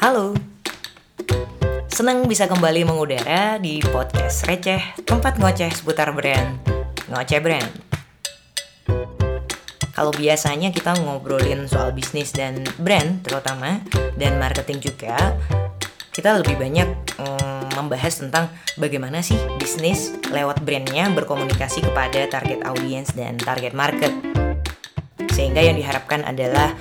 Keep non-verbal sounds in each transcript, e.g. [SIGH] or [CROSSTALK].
Halo. Senang bisa kembali mengudara di podcast receh, tempat ngoceh seputar brand. Ngoceh brand. Kalau biasanya kita ngobrolin soal bisnis dan brand terutama dan marketing juga, kita lebih banyak mm, membahas tentang bagaimana sih bisnis lewat brandnya berkomunikasi kepada target audiens dan target market. Sehingga yang diharapkan adalah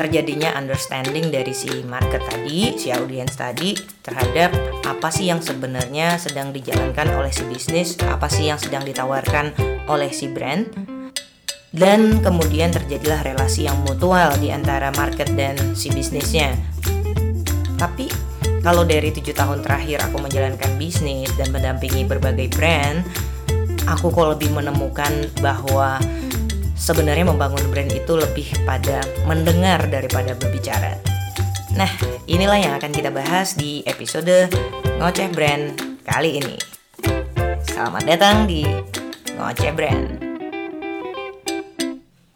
terjadinya understanding dari si market tadi, si audiens tadi terhadap apa sih yang sebenarnya sedang dijalankan oleh si bisnis, apa sih yang sedang ditawarkan oleh si brand. Dan kemudian terjadilah relasi yang mutual di antara market dan si bisnisnya. Tapi kalau dari tujuh tahun terakhir aku menjalankan bisnis dan mendampingi berbagai brand, aku kok lebih menemukan bahwa sebenarnya membangun brand itu lebih pada mendengar daripada berbicara. Nah, inilah yang akan kita bahas di episode Ngoceh Brand kali ini. Selamat datang di Ngoceh Brand.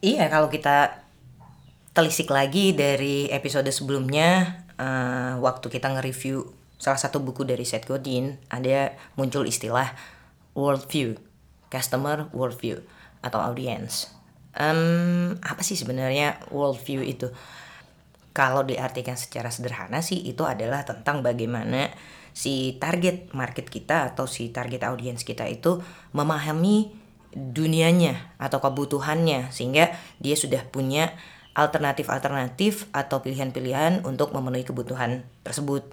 Iya, kalau kita telisik lagi dari episode sebelumnya, uh, waktu kita nge-review salah satu buku dari Seth Godin, ada muncul istilah worldview, customer worldview atau audience um, apa sih sebenarnya worldview itu? Kalau diartikan secara sederhana sih itu adalah tentang bagaimana si target market kita atau si target audiens kita itu memahami dunianya atau kebutuhannya sehingga dia sudah punya alternatif-alternatif atau pilihan-pilihan untuk memenuhi kebutuhan tersebut.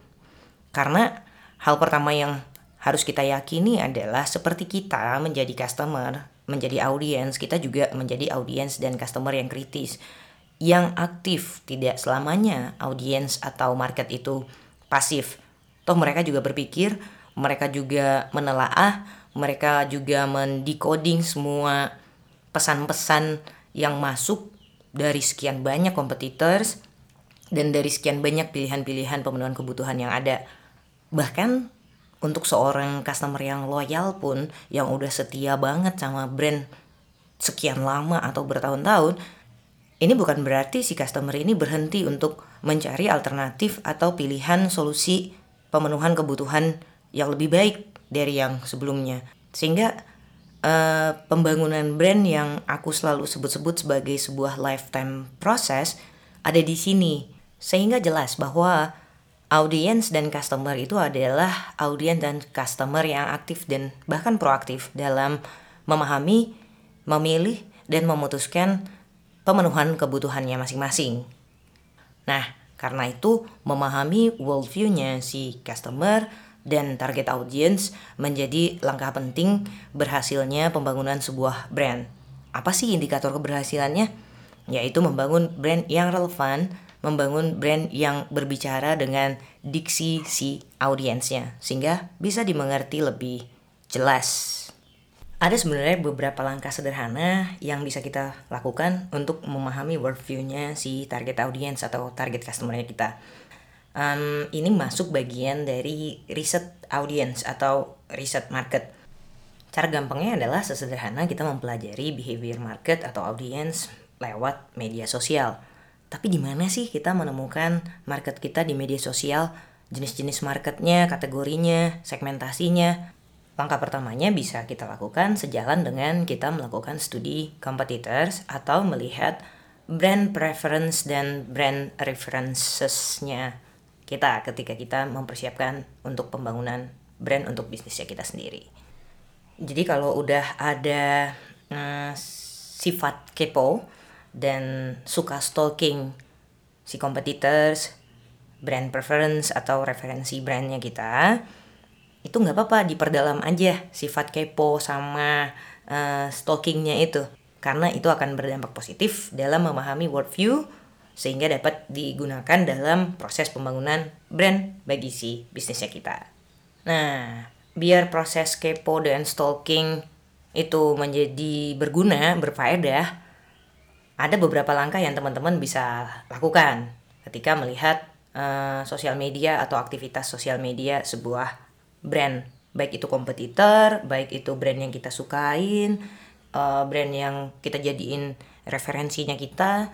Karena hal pertama yang harus kita yakini adalah seperti kita menjadi customer, menjadi audiens, kita juga menjadi audiens dan customer yang kritis, yang aktif, tidak selamanya audiens atau market itu pasif. Toh mereka juga berpikir, mereka juga menelaah, mereka juga mendecoding semua pesan-pesan yang masuk dari sekian banyak competitors dan dari sekian banyak pilihan-pilihan pemenuhan kebutuhan yang ada. Bahkan untuk seorang customer yang loyal pun yang udah setia banget sama brand sekian lama atau bertahun-tahun ini bukan berarti si customer ini berhenti untuk mencari alternatif atau pilihan solusi pemenuhan kebutuhan yang lebih baik dari yang sebelumnya. Sehingga uh, pembangunan brand yang aku selalu sebut-sebut sebagai sebuah lifetime process ada di sini. Sehingga jelas bahwa audiens dan customer itu adalah audiens dan customer yang aktif dan bahkan proaktif dalam memahami, memilih, dan memutuskan pemenuhan kebutuhannya masing-masing. Nah, karena itu memahami worldview-nya si customer dan target audience menjadi langkah penting berhasilnya pembangunan sebuah brand. Apa sih indikator keberhasilannya? Yaitu membangun brand yang relevan, membangun brand yang berbicara dengan diksi si audiensnya sehingga bisa dimengerti lebih jelas. Ada sebenarnya beberapa langkah sederhana yang bisa kita lakukan untuk memahami worldview-nya si target audience atau target customer-nya kita. Um, ini masuk bagian dari riset audience atau riset market. Cara gampangnya adalah sesederhana kita mempelajari behavior market atau audience lewat media sosial tapi di mana sih kita menemukan market kita di media sosial, jenis-jenis marketnya, kategorinya, segmentasinya? Langkah pertamanya bisa kita lakukan sejalan dengan kita melakukan studi competitors atau melihat brand preference dan brand references-nya kita ketika kita mempersiapkan untuk pembangunan brand untuk bisnisnya kita sendiri. Jadi kalau udah ada uh, sifat kepo, dan suka stalking si competitors, brand preference atau referensi brandnya kita, itu nggak apa-apa diperdalam aja sifat kepo sama uh, stalkingnya itu karena itu akan berdampak positif dalam memahami worldview sehingga dapat digunakan dalam proses pembangunan brand bagi si bisnisnya kita. Nah, biar proses kepo dan stalking itu menjadi berguna, berfaedah, ada beberapa langkah yang teman-teman bisa lakukan ketika melihat uh, sosial media atau aktivitas sosial media sebuah brand. Baik itu kompetitor baik itu brand yang kita sukain uh, brand yang kita jadiin referensinya kita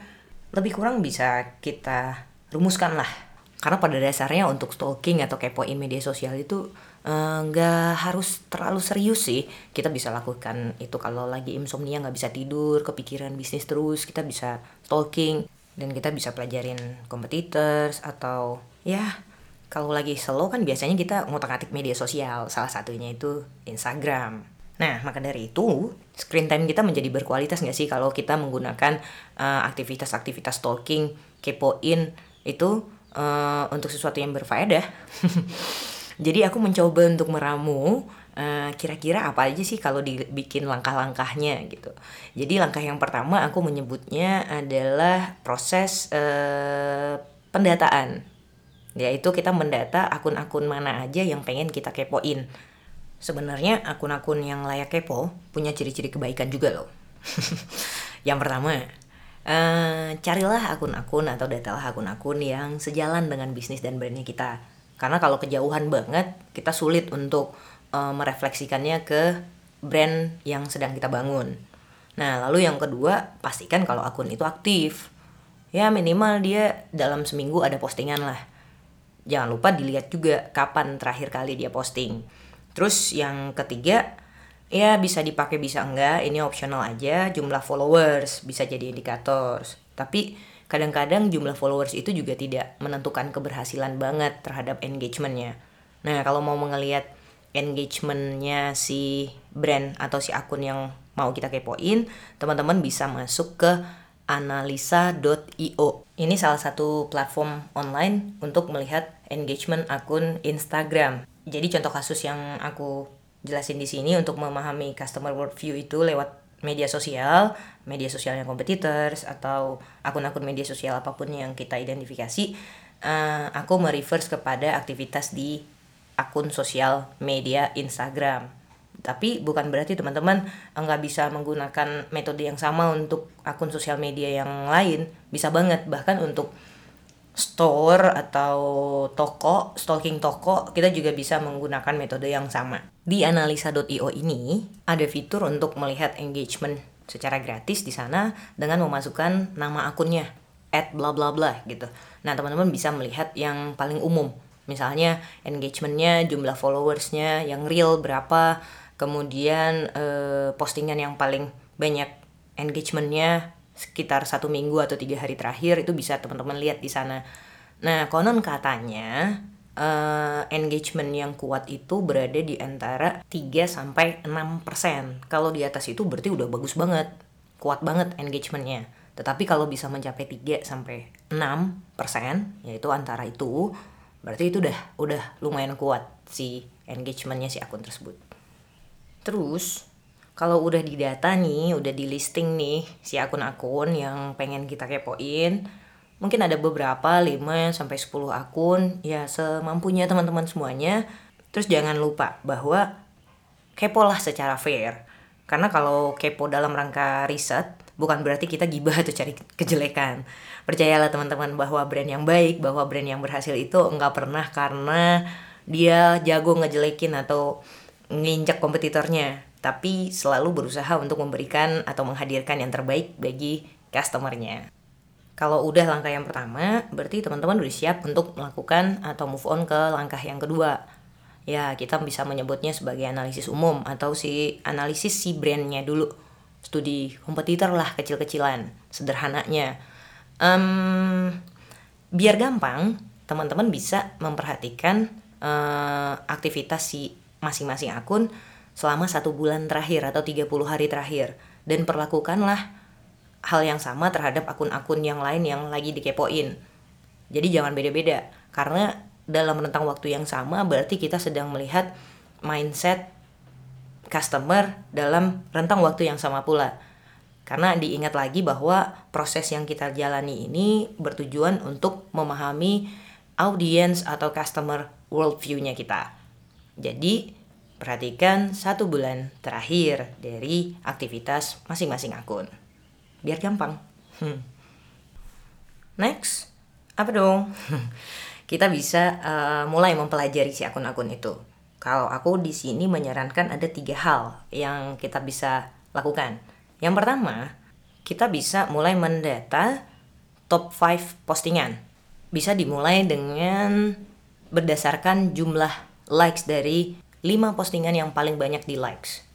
lebih kurang bisa kita rumuskan lah. Karena pada dasarnya untuk stalking atau kepoin media sosial itu nggak uh, harus terlalu serius sih kita bisa lakukan itu kalau lagi insomnia nggak bisa tidur kepikiran bisnis terus kita bisa stalking dan kita bisa pelajarin competitors atau ya kalau lagi slow kan biasanya kita ngotak-atik media sosial salah satunya itu Instagram nah maka dari itu screen time kita menjadi berkualitas nggak sih kalau kita menggunakan uh, aktivitas-aktivitas stalking kepoin itu uh, untuk sesuatu yang berfaedah. [LAUGHS] Jadi aku mencoba untuk meramu eh, kira-kira apa aja sih kalau dibikin langkah-langkahnya gitu. Jadi langkah yang pertama aku menyebutnya adalah proses uh, pendataan. Yaitu kita mendata akun-akun mana aja yang pengen kita kepoin. Sebenarnya akun-akun yang layak kepo punya ciri-ciri kebaikan juga loh. [LAUGHS] yang pertama, uh, carilah akun-akun atau datalah akun-akun yang sejalan dengan bisnis dan brandnya kita karena kalau kejauhan banget kita sulit untuk uh, merefleksikannya ke brand yang sedang kita bangun. Nah lalu yang kedua pastikan kalau akun itu aktif. Ya minimal dia dalam seminggu ada postingan lah. Jangan lupa dilihat juga kapan terakhir kali dia posting. Terus yang ketiga ya bisa dipakai bisa enggak ini optional aja jumlah followers bisa jadi indikator tapi kadang-kadang jumlah followers itu juga tidak menentukan keberhasilan banget terhadap engagementnya. Nah kalau mau mengelihat engagementnya si brand atau si akun yang mau kita kepoin teman-teman bisa masuk ke analisa.io ini salah satu platform online untuk melihat engagement akun Instagram. Jadi contoh kasus yang aku jelasin di sini untuk memahami customer worldview itu lewat media sosial, media sosialnya competitors atau akun-akun media sosial apa pun yang kita identifikasi, uh, aku mereverse kepada aktivitas di akun sosial media Instagram. Tapi bukan berarti teman-teman nggak bisa menggunakan metode yang sama untuk akun sosial media yang lain, bisa banget bahkan untuk store atau toko, stalking toko, kita juga bisa menggunakan metode yang sama. Di analisa.io ini ada fitur untuk melihat engagement secara gratis di sana dengan memasukkan nama akunnya at bla bla bla gitu. Nah teman-teman bisa melihat yang paling umum, misalnya engagementnya, jumlah followersnya, yang real berapa, kemudian eh, postingan yang paling banyak engagementnya sekitar satu minggu atau tiga hari terakhir itu bisa teman-teman lihat di sana. Nah konon katanya uh, engagement yang kuat itu berada di antara 3 sampai 6 persen. Kalau di atas itu berarti udah bagus banget, kuat banget engagementnya. Tetapi kalau bisa mencapai 3 sampai 6 persen, yaitu antara itu, berarti itu udah udah lumayan kuat si engagementnya si akun tersebut. Terus kalau udah di data nih, udah di listing nih si akun-akun yang pengen kita kepoin, mungkin ada beberapa 5 sampai 10 akun ya semampunya teman-teman semuanya. Terus jangan lupa bahwa kepo lah secara fair. Karena kalau kepo dalam rangka riset bukan berarti kita gibah atau cari kejelekan. Percayalah teman-teman bahwa brand yang baik, bahwa brand yang berhasil itu enggak pernah karena dia jago ngejelekin atau nginjak kompetitornya tapi selalu berusaha untuk memberikan atau menghadirkan yang terbaik bagi customernya. Kalau udah langkah yang pertama, berarti teman-teman udah siap untuk melakukan atau move on ke langkah yang kedua. Ya, kita bisa menyebutnya sebagai analisis umum atau si analisis si brandnya dulu. Studi kompetitor lah kecil-kecilan, sederhananya. Um, biar gampang, teman-teman bisa memperhatikan uh, aktivitas si masing-masing akun selama satu bulan terakhir atau 30 hari terakhir dan perlakukanlah hal yang sama terhadap akun-akun yang lain yang lagi dikepoin. Jadi jangan beda-beda karena dalam rentang waktu yang sama berarti kita sedang melihat mindset customer dalam rentang waktu yang sama pula. Karena diingat lagi bahwa proses yang kita jalani ini bertujuan untuk memahami audience atau customer worldview-nya kita. Jadi Perhatikan satu bulan terakhir dari aktivitas masing-masing akun. Biar gampang. Hmm. Next, apa dong? [LAUGHS] Kita bisa uh, mulai mempelajari si akun-akun itu. Kalau aku di sini menyarankan ada tiga hal yang kita bisa lakukan. Yang pertama, kita bisa mulai mendata top 5 postingan. bisa dimulai dengan berdasarkan jumlah likes dari 5 postingan yang paling banyak di likes.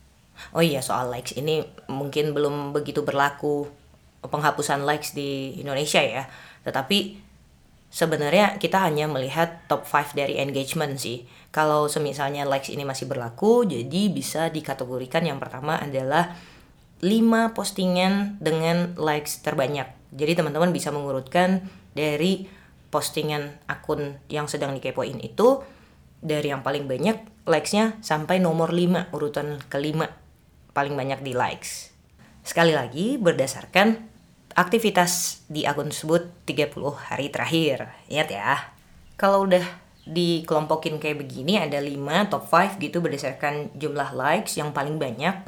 Oh iya soal likes ini mungkin belum begitu berlaku penghapusan likes di Indonesia ya. Tetapi sebenarnya kita hanya melihat top 5 dari engagement sih. Kalau semisalnya likes ini masih berlaku, jadi bisa dikategorikan yang pertama adalah 5 postingan dengan likes terbanyak. Jadi teman-teman bisa mengurutkan dari postingan akun yang sedang dikepoin itu dari yang paling banyak likesnya sampai nomor 5 urutan kelima paling banyak di likes. Sekali lagi berdasarkan aktivitas di akun tersebut 30 hari terakhir. Ingat ya. Kalau udah dikelompokin kayak begini ada 5 top 5 gitu berdasarkan jumlah likes yang paling banyak.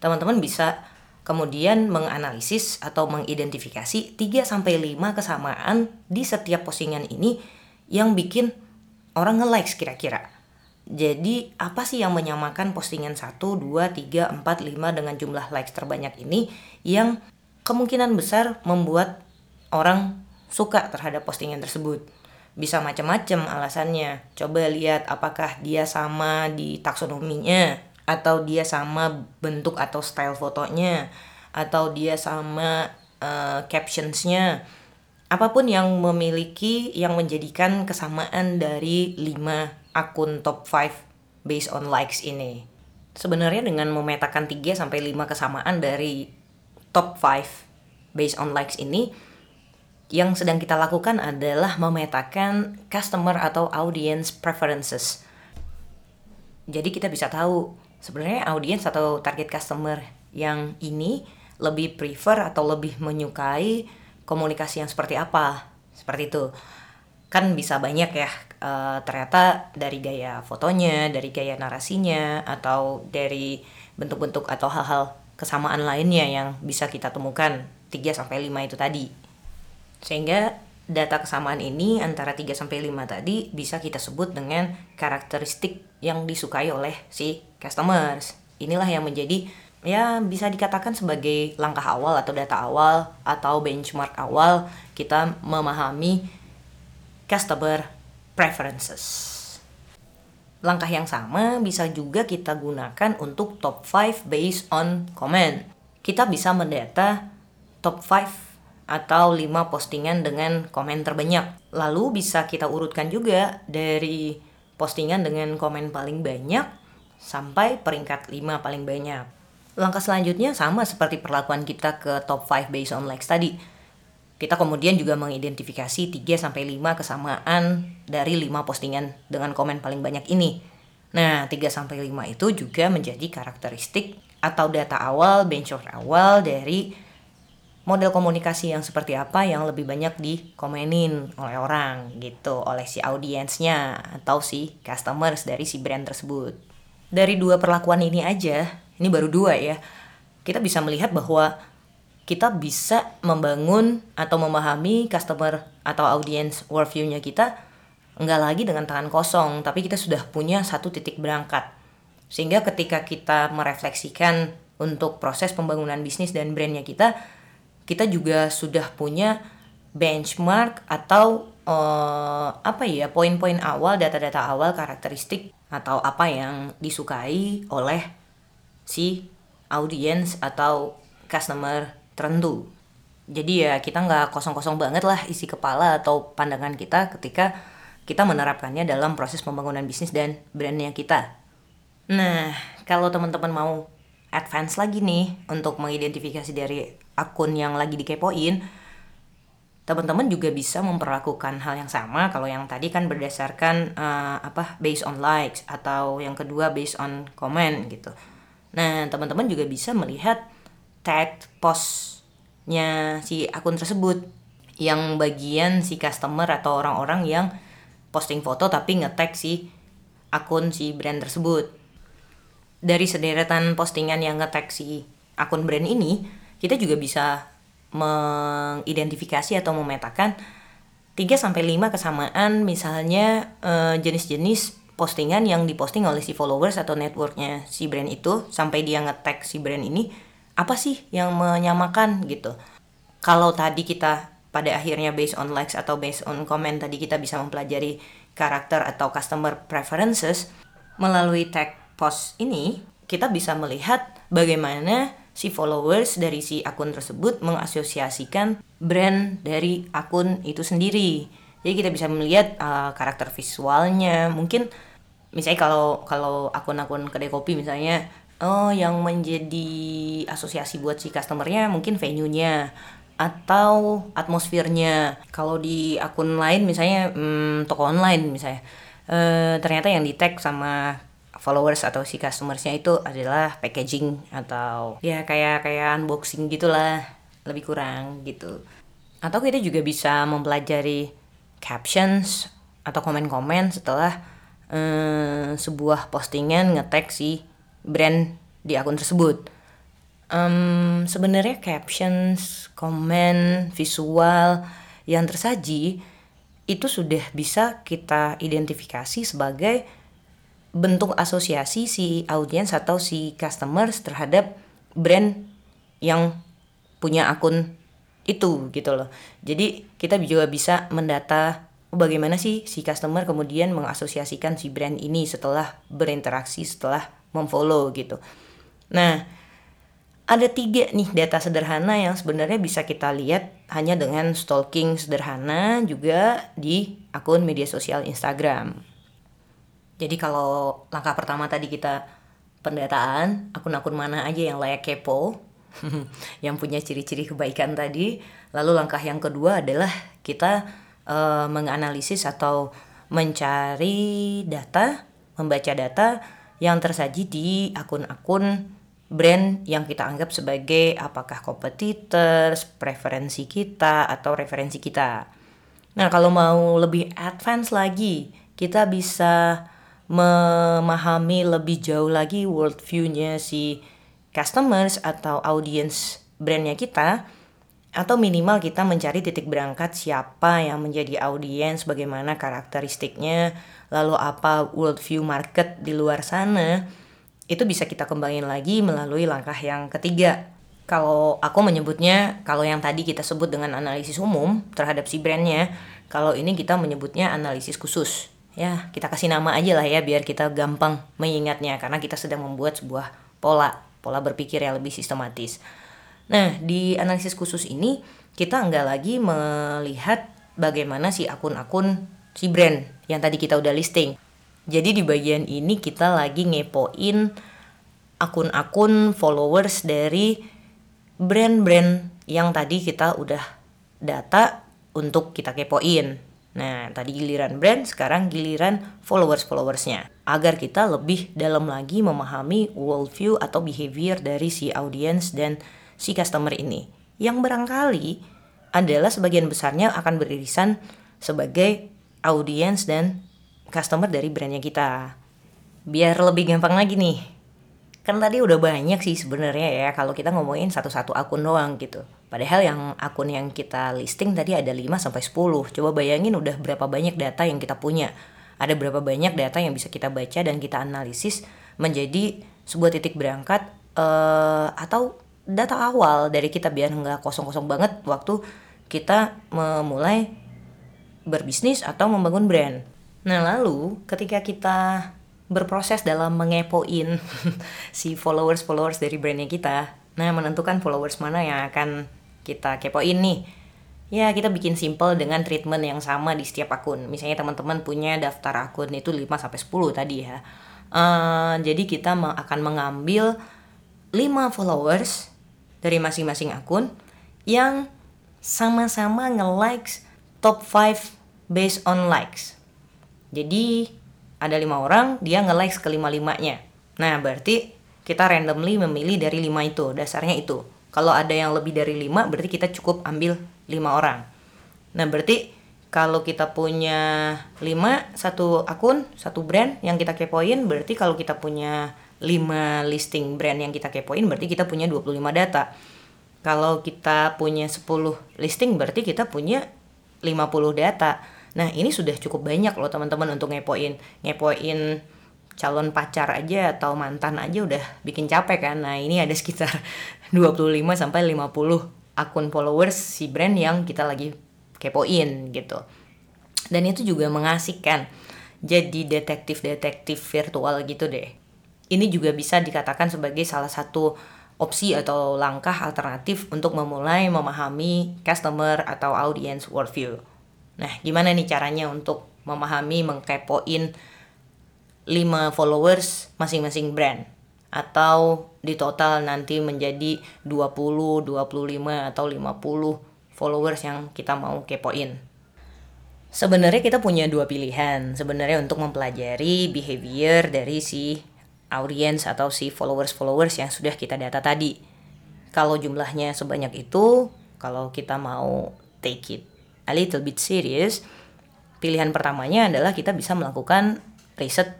Teman-teman bisa kemudian menganalisis atau mengidentifikasi 3 sampai 5 kesamaan di setiap postingan ini yang bikin orang nge-likes kira-kira. Jadi apa sih yang menyamakan postingan 1, 2, 3, 4, 5 dengan jumlah likes terbanyak ini yang kemungkinan besar membuat orang suka terhadap postingan tersebut. Bisa macam-macam alasannya. Coba lihat apakah dia sama di taksonominya atau dia sama bentuk atau style fotonya atau dia sama uh, captionsnya apa pun yang memiliki yang menjadikan kesamaan dari 5 akun top 5 based on likes ini. Sebenarnya dengan memetakan 3 sampai 5 kesamaan dari top 5 based on likes ini yang sedang kita lakukan adalah memetakan customer atau audience preferences. Jadi kita bisa tahu sebenarnya audience atau target customer yang ini lebih prefer atau lebih menyukai komunikasi yang seperti apa? Seperti itu. Kan bisa banyak ya uh, ternyata dari gaya fotonya dari gaya narasinya atau dari bentuk-bentuk atau hal-hal kesamaan lainnya yang bisa kita temukan 3 sampai 5 itu tadi. Sehingga data kesamaan ini antara 3 sampai 5 tadi bisa kita sebut dengan karakteristik yang disukai oleh si customers. Inilah yang menjadi ya bisa dikatakan sebagai langkah awal atau data awal atau benchmark awal kita memahami customer preferences. Langkah yang sama bisa juga kita gunakan untuk top 5 based on comment. Kita bisa mendata top 5 atau 5 postingan dengan komen terbanyak. Lalu bisa kita urutkan juga dari postingan dengan komen paling banyak sampai peringkat 5 paling banyak. Langkah selanjutnya sama seperti perlakuan kita ke top 5 based on likes tadi. Kita kemudian juga mengidentifikasi 3 sampai 5 kesamaan dari 5 postingan dengan komen paling banyak ini. Nah, 3 sampai 5 itu juga menjadi karakteristik atau data awal, benchmark awal dari model komunikasi yang seperti apa yang lebih banyak dikomenin oleh orang gitu, oleh si audiensnya atau si customers dari si brand tersebut. Dari dua perlakuan ini aja, ini baru dua ya kita bisa melihat bahwa kita bisa membangun atau memahami customer atau audience worldview-nya kita nggak lagi dengan tangan kosong, tapi kita sudah punya satu titik berangkat. Sehingga ketika kita merefleksikan untuk proses pembangunan bisnis dan brandnya kita, kita juga sudah punya benchmark atau uh, apa ya poin-poin awal, data-data awal, karakteristik atau apa yang disukai oleh si audience atau customer tertentu. Jadi ya kita nggak kosong-kosong banget lah isi kepala atau pandangan kita ketika kita menerapkannya dalam proses pembangunan bisnis dan brandnya kita. Nah, kalau teman-teman mau advance lagi nih untuk mengidentifikasi dari akun yang lagi dikepoin, teman-teman juga bisa memperlakukan hal yang sama kalau yang tadi kan berdasarkan uh, apa based on likes atau yang kedua based on comment gitu. Nah, teman-teman juga bisa melihat tag postnya si akun tersebut yang bagian si customer atau orang-orang yang posting foto tapi nge-tag si akun si brand tersebut. Dari sederetan postingan yang nge-tag si akun brand ini, kita juga bisa mengidentifikasi atau memetakan 3 sampai 5 kesamaan misalnya eh, jenis-jenis postingan yang diposting oleh si followers atau networknya si brand itu sampai dia nge-tag si brand ini apa sih yang menyamakan gitu kalau tadi kita pada akhirnya based on likes atau based on comment tadi kita bisa mempelajari karakter atau customer preferences melalui tag post ini kita bisa melihat bagaimana si followers dari si akun tersebut mengasosiasikan brand dari akun itu sendiri. Jadi kita bisa melihat uh, karakter visualnya. Mungkin misalnya kalau kalau akun-akun kedai kopi misalnya oh yang menjadi asosiasi buat si customernya mungkin venue-nya atau atmosfernya. Kalau di akun lain misalnya hmm, toko online misalnya uh, ternyata yang di tag sama followers atau si customersnya itu adalah packaging atau ya kayak kayak unboxing gitulah lebih kurang gitu atau kita juga bisa mempelajari captions atau komen-komen setelah um, sebuah postingan ngetag si brand di akun tersebut um, sebenarnya captions komen visual yang tersaji itu sudah bisa kita identifikasi sebagai bentuk asosiasi si audiens atau si customers terhadap brand yang punya akun itu gitu loh. Jadi kita juga bisa mendata bagaimana sih si customer kemudian mengasosiasikan si brand ini setelah berinteraksi, setelah memfollow gitu. Nah, ada tiga nih data sederhana yang sebenarnya bisa kita lihat hanya dengan stalking sederhana juga di akun media sosial Instagram. Jadi kalau langkah pertama tadi kita pendataan akun-akun mana aja yang layak kepo, [LAUGHS] yang punya ciri-ciri kebaikan tadi. Lalu langkah yang kedua adalah kita uh, menganalisis atau mencari data, membaca data yang tersaji di akun-akun brand yang kita anggap sebagai apakah competitors, preferensi kita atau referensi kita. Nah, kalau mau lebih advance lagi, kita bisa memahami lebih jauh lagi worldview-nya si customers atau audience brandnya kita atau minimal kita mencari titik berangkat siapa yang menjadi audiens, bagaimana karakteristiknya, lalu apa worldview market di luar sana, itu bisa kita kembangin lagi melalui langkah yang ketiga. Kalau aku menyebutnya, kalau yang tadi kita sebut dengan analisis umum terhadap si brandnya, kalau ini kita menyebutnya analisis khusus ya kita kasih nama aja lah ya biar kita gampang mengingatnya karena kita sedang membuat sebuah pola pola berpikir yang lebih sistematis. Nah di analisis khusus ini kita nggak lagi melihat bagaimana si akun-akun si brand yang tadi kita udah listing. Jadi di bagian ini kita lagi ngepoin akun-akun followers dari brand-brand yang tadi kita udah data untuk kita kepoin. Nah, tadi giliran brand, sekarang giliran followers-followersnya. Agar kita lebih dalam lagi memahami worldview atau behavior dari si audience dan si customer ini. Yang barangkali adalah sebagian besarnya akan beririsan sebagai audience dan customer dari brandnya kita. Biar lebih gampang lagi nih. Kan tadi udah banyak sih sebenarnya ya kalau kita ngomongin satu-satu akun doang gitu. Padahal yang akun yang kita listing tadi ada 5 sampai 10. Coba bayangin udah berapa banyak data yang kita punya. Ada berapa banyak data yang bisa kita baca dan kita analisis menjadi sebuah titik berangkat uh, atau data awal dari kita biar nggak kosong-kosong banget waktu kita memulai berbisnis atau membangun brand. Nah lalu ketika kita berproses dalam mengepoin [LAUGHS] si followers-followers dari brandnya kita, nah menentukan followers mana yang akan kita kepoin nih? Ya kita bikin simple dengan treatment yang sama di setiap akun. Misalnya teman-teman punya daftar akun itu 5 sampai 10 tadi ya. Uh, jadi kita akan mengambil 5 followers dari masing-masing akun yang sama-sama nge-likes top 5 based on likes. Jadi ada lima orang dia nge-likes ke lima-limanya nah berarti kita randomly memilih dari lima itu. Dasarnya itu. Kalau ada yang lebih dari lima berarti kita cukup ambil lima orang. Nah, berarti kalau kita punya lima satu akun, satu brand yang kita kepoin, berarti kalau kita punya lima listing brand yang kita kepoin, berarti kita punya 25 data. Kalau kita punya 10 listing, berarti kita punya 50 data. Nah, ini sudah cukup banyak loh teman-teman untuk ngepoin. Ngepoin calon pacar aja atau mantan aja udah bikin capek kan. Nah, ini ada sekitar [LAUGHS] 25 sampai 50 akun followers si brand yang kita lagi kepoin gitu. Dan itu juga mengasihkan. Jadi detektif-detektif virtual gitu deh. Ini juga bisa dikatakan sebagai salah satu opsi atau langkah alternatif untuk memulai memahami customer atau audience worldview. Nah, gimana nih caranya untuk memahami, mengkepoin 5 followers masing-masing brand atau di total nanti menjadi 20, 25 atau 50 followers yang kita mau kepoin. Sebenarnya kita punya dua pilihan sebenarnya untuk mempelajari behavior dari si audience atau si followers-followers yang sudah kita data tadi. Kalau jumlahnya sebanyak itu, kalau kita mau take it a little bit serious, pilihan pertamanya adalah kita bisa melakukan riset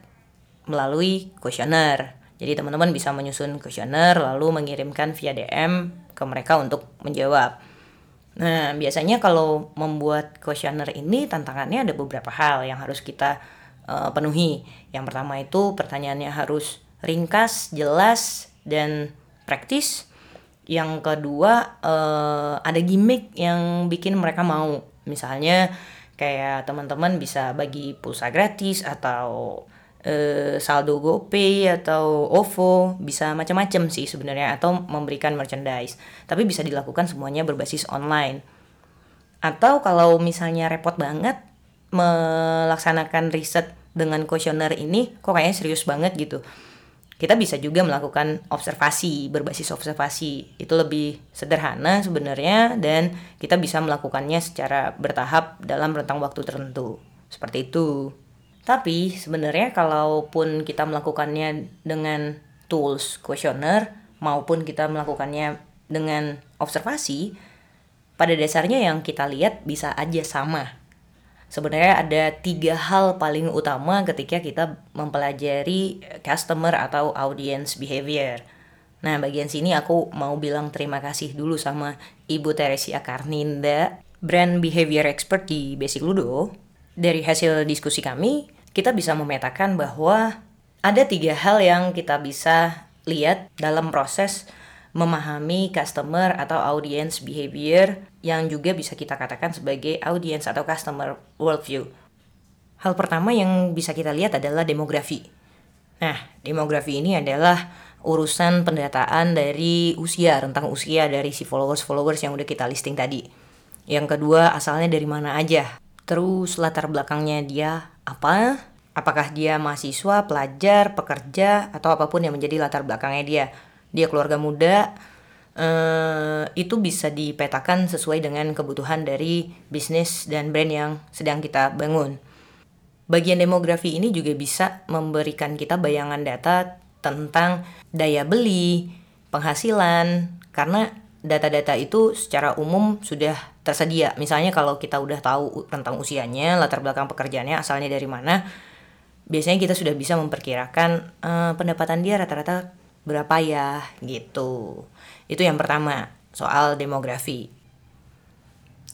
melalui kuesioner. Jadi teman-teman bisa menyusun kuesioner lalu mengirimkan via DM ke mereka untuk menjawab. Nah, biasanya kalau membuat kuesioner ini tantangannya ada beberapa hal yang harus kita uh, penuhi. Yang pertama itu pertanyaannya harus ringkas, jelas, dan praktis. Yang kedua uh, ada gimmick yang bikin mereka mau. Misalnya kayak teman-teman bisa bagi pulsa gratis atau eh, saldo GoPay atau OVO bisa macam-macam sih sebenarnya atau memberikan merchandise tapi bisa dilakukan semuanya berbasis online atau kalau misalnya repot banget melaksanakan riset dengan kuesioner ini kok kayaknya serius banget gitu. Kita bisa juga melakukan observasi berbasis observasi. Itu lebih sederhana sebenarnya dan kita bisa melakukannya secara bertahap dalam rentang waktu tertentu. Seperti itu. Tapi sebenarnya kalaupun kita melakukannya dengan tools kuesioner maupun kita melakukannya dengan observasi, pada dasarnya yang kita lihat bisa aja sama. Sebenarnya ada tiga hal paling utama ketika kita mempelajari customer atau audience behavior. Nah, bagian sini aku mau bilang terima kasih dulu sama Ibu Teresia Karninda, brand behavior expert di Basic Ludo. Dari hasil diskusi kami, kita bisa memetakan bahwa ada tiga hal yang kita bisa lihat dalam proses memahami customer atau audience behavior yang juga bisa kita katakan sebagai audience atau customer worldview. Hal pertama yang bisa kita lihat adalah demografi. Nah, demografi ini adalah urusan pendataan dari usia, rentang usia dari si followers-followers yang udah kita listing tadi. Yang kedua, asalnya dari mana aja. Terus latar belakangnya dia apa, apakah dia mahasiswa, pelajar, pekerja, atau apa pun yang menjadi latar belakangnya dia. Dia keluarga muda, eh, itu bisa dipetakan sesuai dengan kebutuhan dari bisnis dan brand yang sedang kita bangun. Bagian demografi ini juga bisa memberikan kita bayangan data tentang daya beli, penghasilan, karena data-data itu secara umum sudah tersedia. Misalnya kalau kita udah tahu tentang usianya, latar belakang pekerjaannya, asalnya dari mana, biasanya kita sudah bisa memperkirakan uh, pendapatan dia rata-rata berapa ya gitu. Itu yang pertama, soal demografi.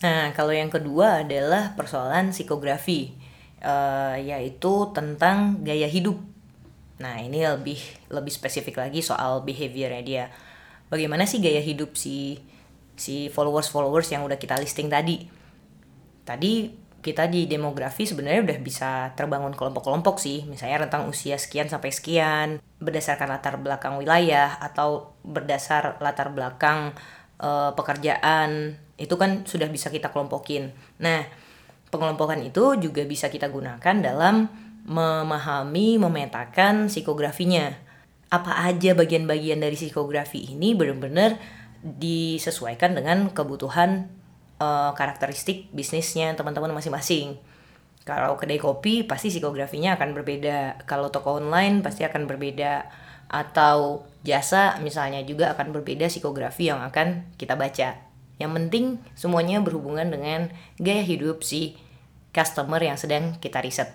Nah, kalau yang kedua adalah persoalan psikografi, uh, yaitu tentang gaya hidup. Nah, ini lebih lebih spesifik lagi soal behaviornya dia bagaimana sih gaya hidup si si followers followers yang udah kita listing tadi tadi kita di demografi sebenarnya udah bisa terbangun kelompok-kelompok sih. Misalnya rentang usia sekian sampai sekian berdasarkan latar belakang wilayah atau berdasar latar belakang uh, pekerjaan itu kan sudah bisa kita kelompokin. Nah pengelompokan itu juga bisa kita gunakan dalam memahami memetakan psikografinya. Apa aja bagian-bagian dari psikografi ini benar-benar disesuaikan dengan kebutuhan uh, karakteristik bisnisnya teman-teman masing-masing. Kalau kedai kopi pasti psikografinya akan berbeda. Kalau toko online pasti akan berbeda. Atau jasa misalnya juga akan berbeda psikografi yang akan kita baca. Yang penting semuanya berhubungan dengan gaya hidup si customer yang sedang kita riset.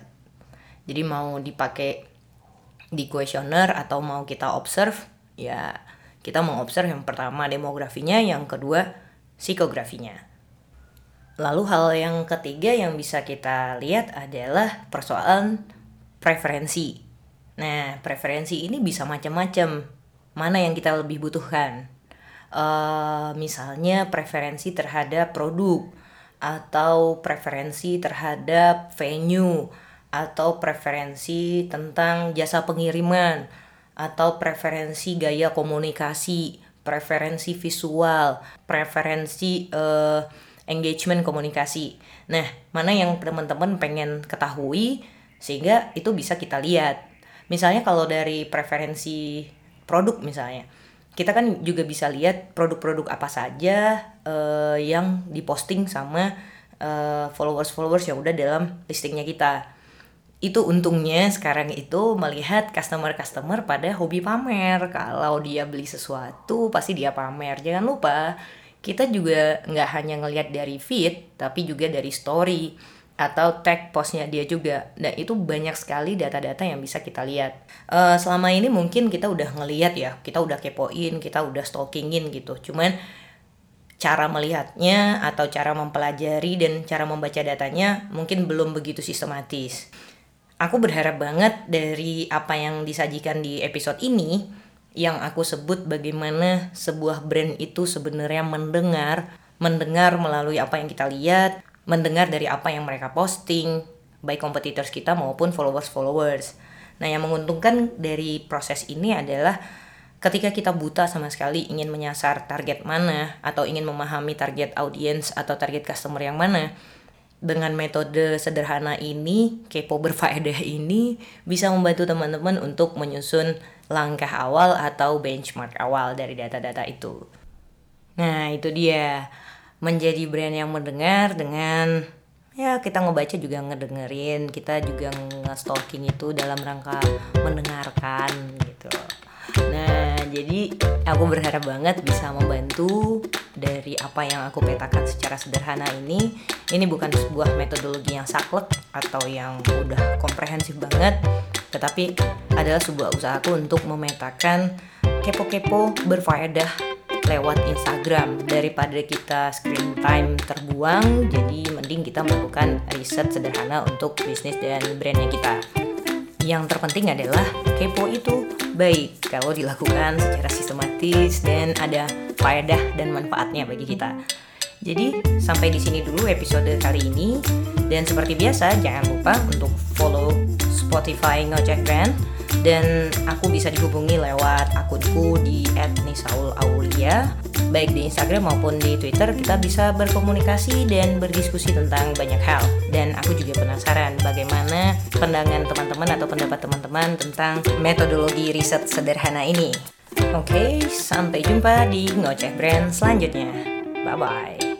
Jadi mau dipakai di kuesioner atau mau kita observe ya kita mau observe yang pertama demografinya yang kedua psikografinya lalu hal yang ketiga yang bisa kita lihat adalah persoalan preferensi. Nah preferensi ini bisa macam-macam. Mana yang kita lebih butuhkan? Uh, misalnya preferensi terhadap produk atau preferensi terhadap venue atau preferensi tentang jasa pengiriman atau preferensi gaya komunikasi, preferensi visual, preferensi uh, engagement komunikasi. Nah, mana yang teman-teman pengen ketahui sehingga itu bisa kita lihat. Misalnya kalau dari preferensi produk misalnya, kita kan juga bisa lihat produk-produk apa saja uh, yang diposting sama uh, followers-followers yang udah dalam listingnya kita itu untungnya sekarang itu melihat customer-customer pada hobi pamer. Kalau dia beli sesuatu pasti dia pamer. Jangan lupa kita juga nggak hanya ngelihat dari feed tapi juga dari story atau tag postnya dia juga. Nah itu banyak sekali data-data yang bisa kita lihat. Uh, selama ini mungkin kita udah ngelihat ya, kita udah kepoin, kita udah stalkingin gitu. Cuman cara melihatnya atau cara mempelajari dan cara membaca datanya mungkin belum begitu sistematis aku berharap banget dari apa yang disajikan di episode ini yang aku sebut bagaimana sebuah brand itu sebenarnya mendengar, mendengar melalui apa yang kita lihat, mendengar dari apa yang mereka posting, baik competitors kita maupun followers-followers. Nah, yang menguntungkan dari proses ini adalah ketika kita buta sama sekali ingin menyasar target mana atau ingin memahami target audience atau target customer yang mana, dengan metode sederhana ini, kepo berfaedah ini bisa membantu teman-teman untuk menyusun langkah awal atau benchmark awal dari data-data itu. Nah, itu dia menjadi brand yang mendengar dengan ya kita ngebaca juga ngedengerin, kita juga nge-stalking itu dalam rangka mendengarkan gitu. Nah, jadi aku berharap banget bisa membantu dari apa yang aku petakan secara sederhana ini. Ini bukan sebuah metodologi yang saklek atau yang udah komprehensif banget, tetapi adalah sebuah usahaku untuk memetakan kepo-kepo berfaedah lewat Instagram. Daripada kita screen time terbuang jadi mending kita melakukan riset sederhana untuk bisnis dan brandnya kita. Yang terpenting adalah kepo itu baik kalau dilakukan secara sistematis dan ada faedah dan manfaatnya bagi kita. Jadi sampai di sini dulu episode kali ini dan seperti biasa jangan lupa untuk follow Spotify Ngoceh Brand dan aku bisa dihubungi lewat akunku di @nisaulaulia baik di Instagram maupun di Twitter kita bisa berkomunikasi dan berdiskusi tentang banyak hal dan aku juga penasaran bagaimana pandangan teman-teman atau pendapat teman-teman tentang metodologi riset sederhana ini. Oke, sampai jumpa di Ngoceh Brand selanjutnya. Bye bye.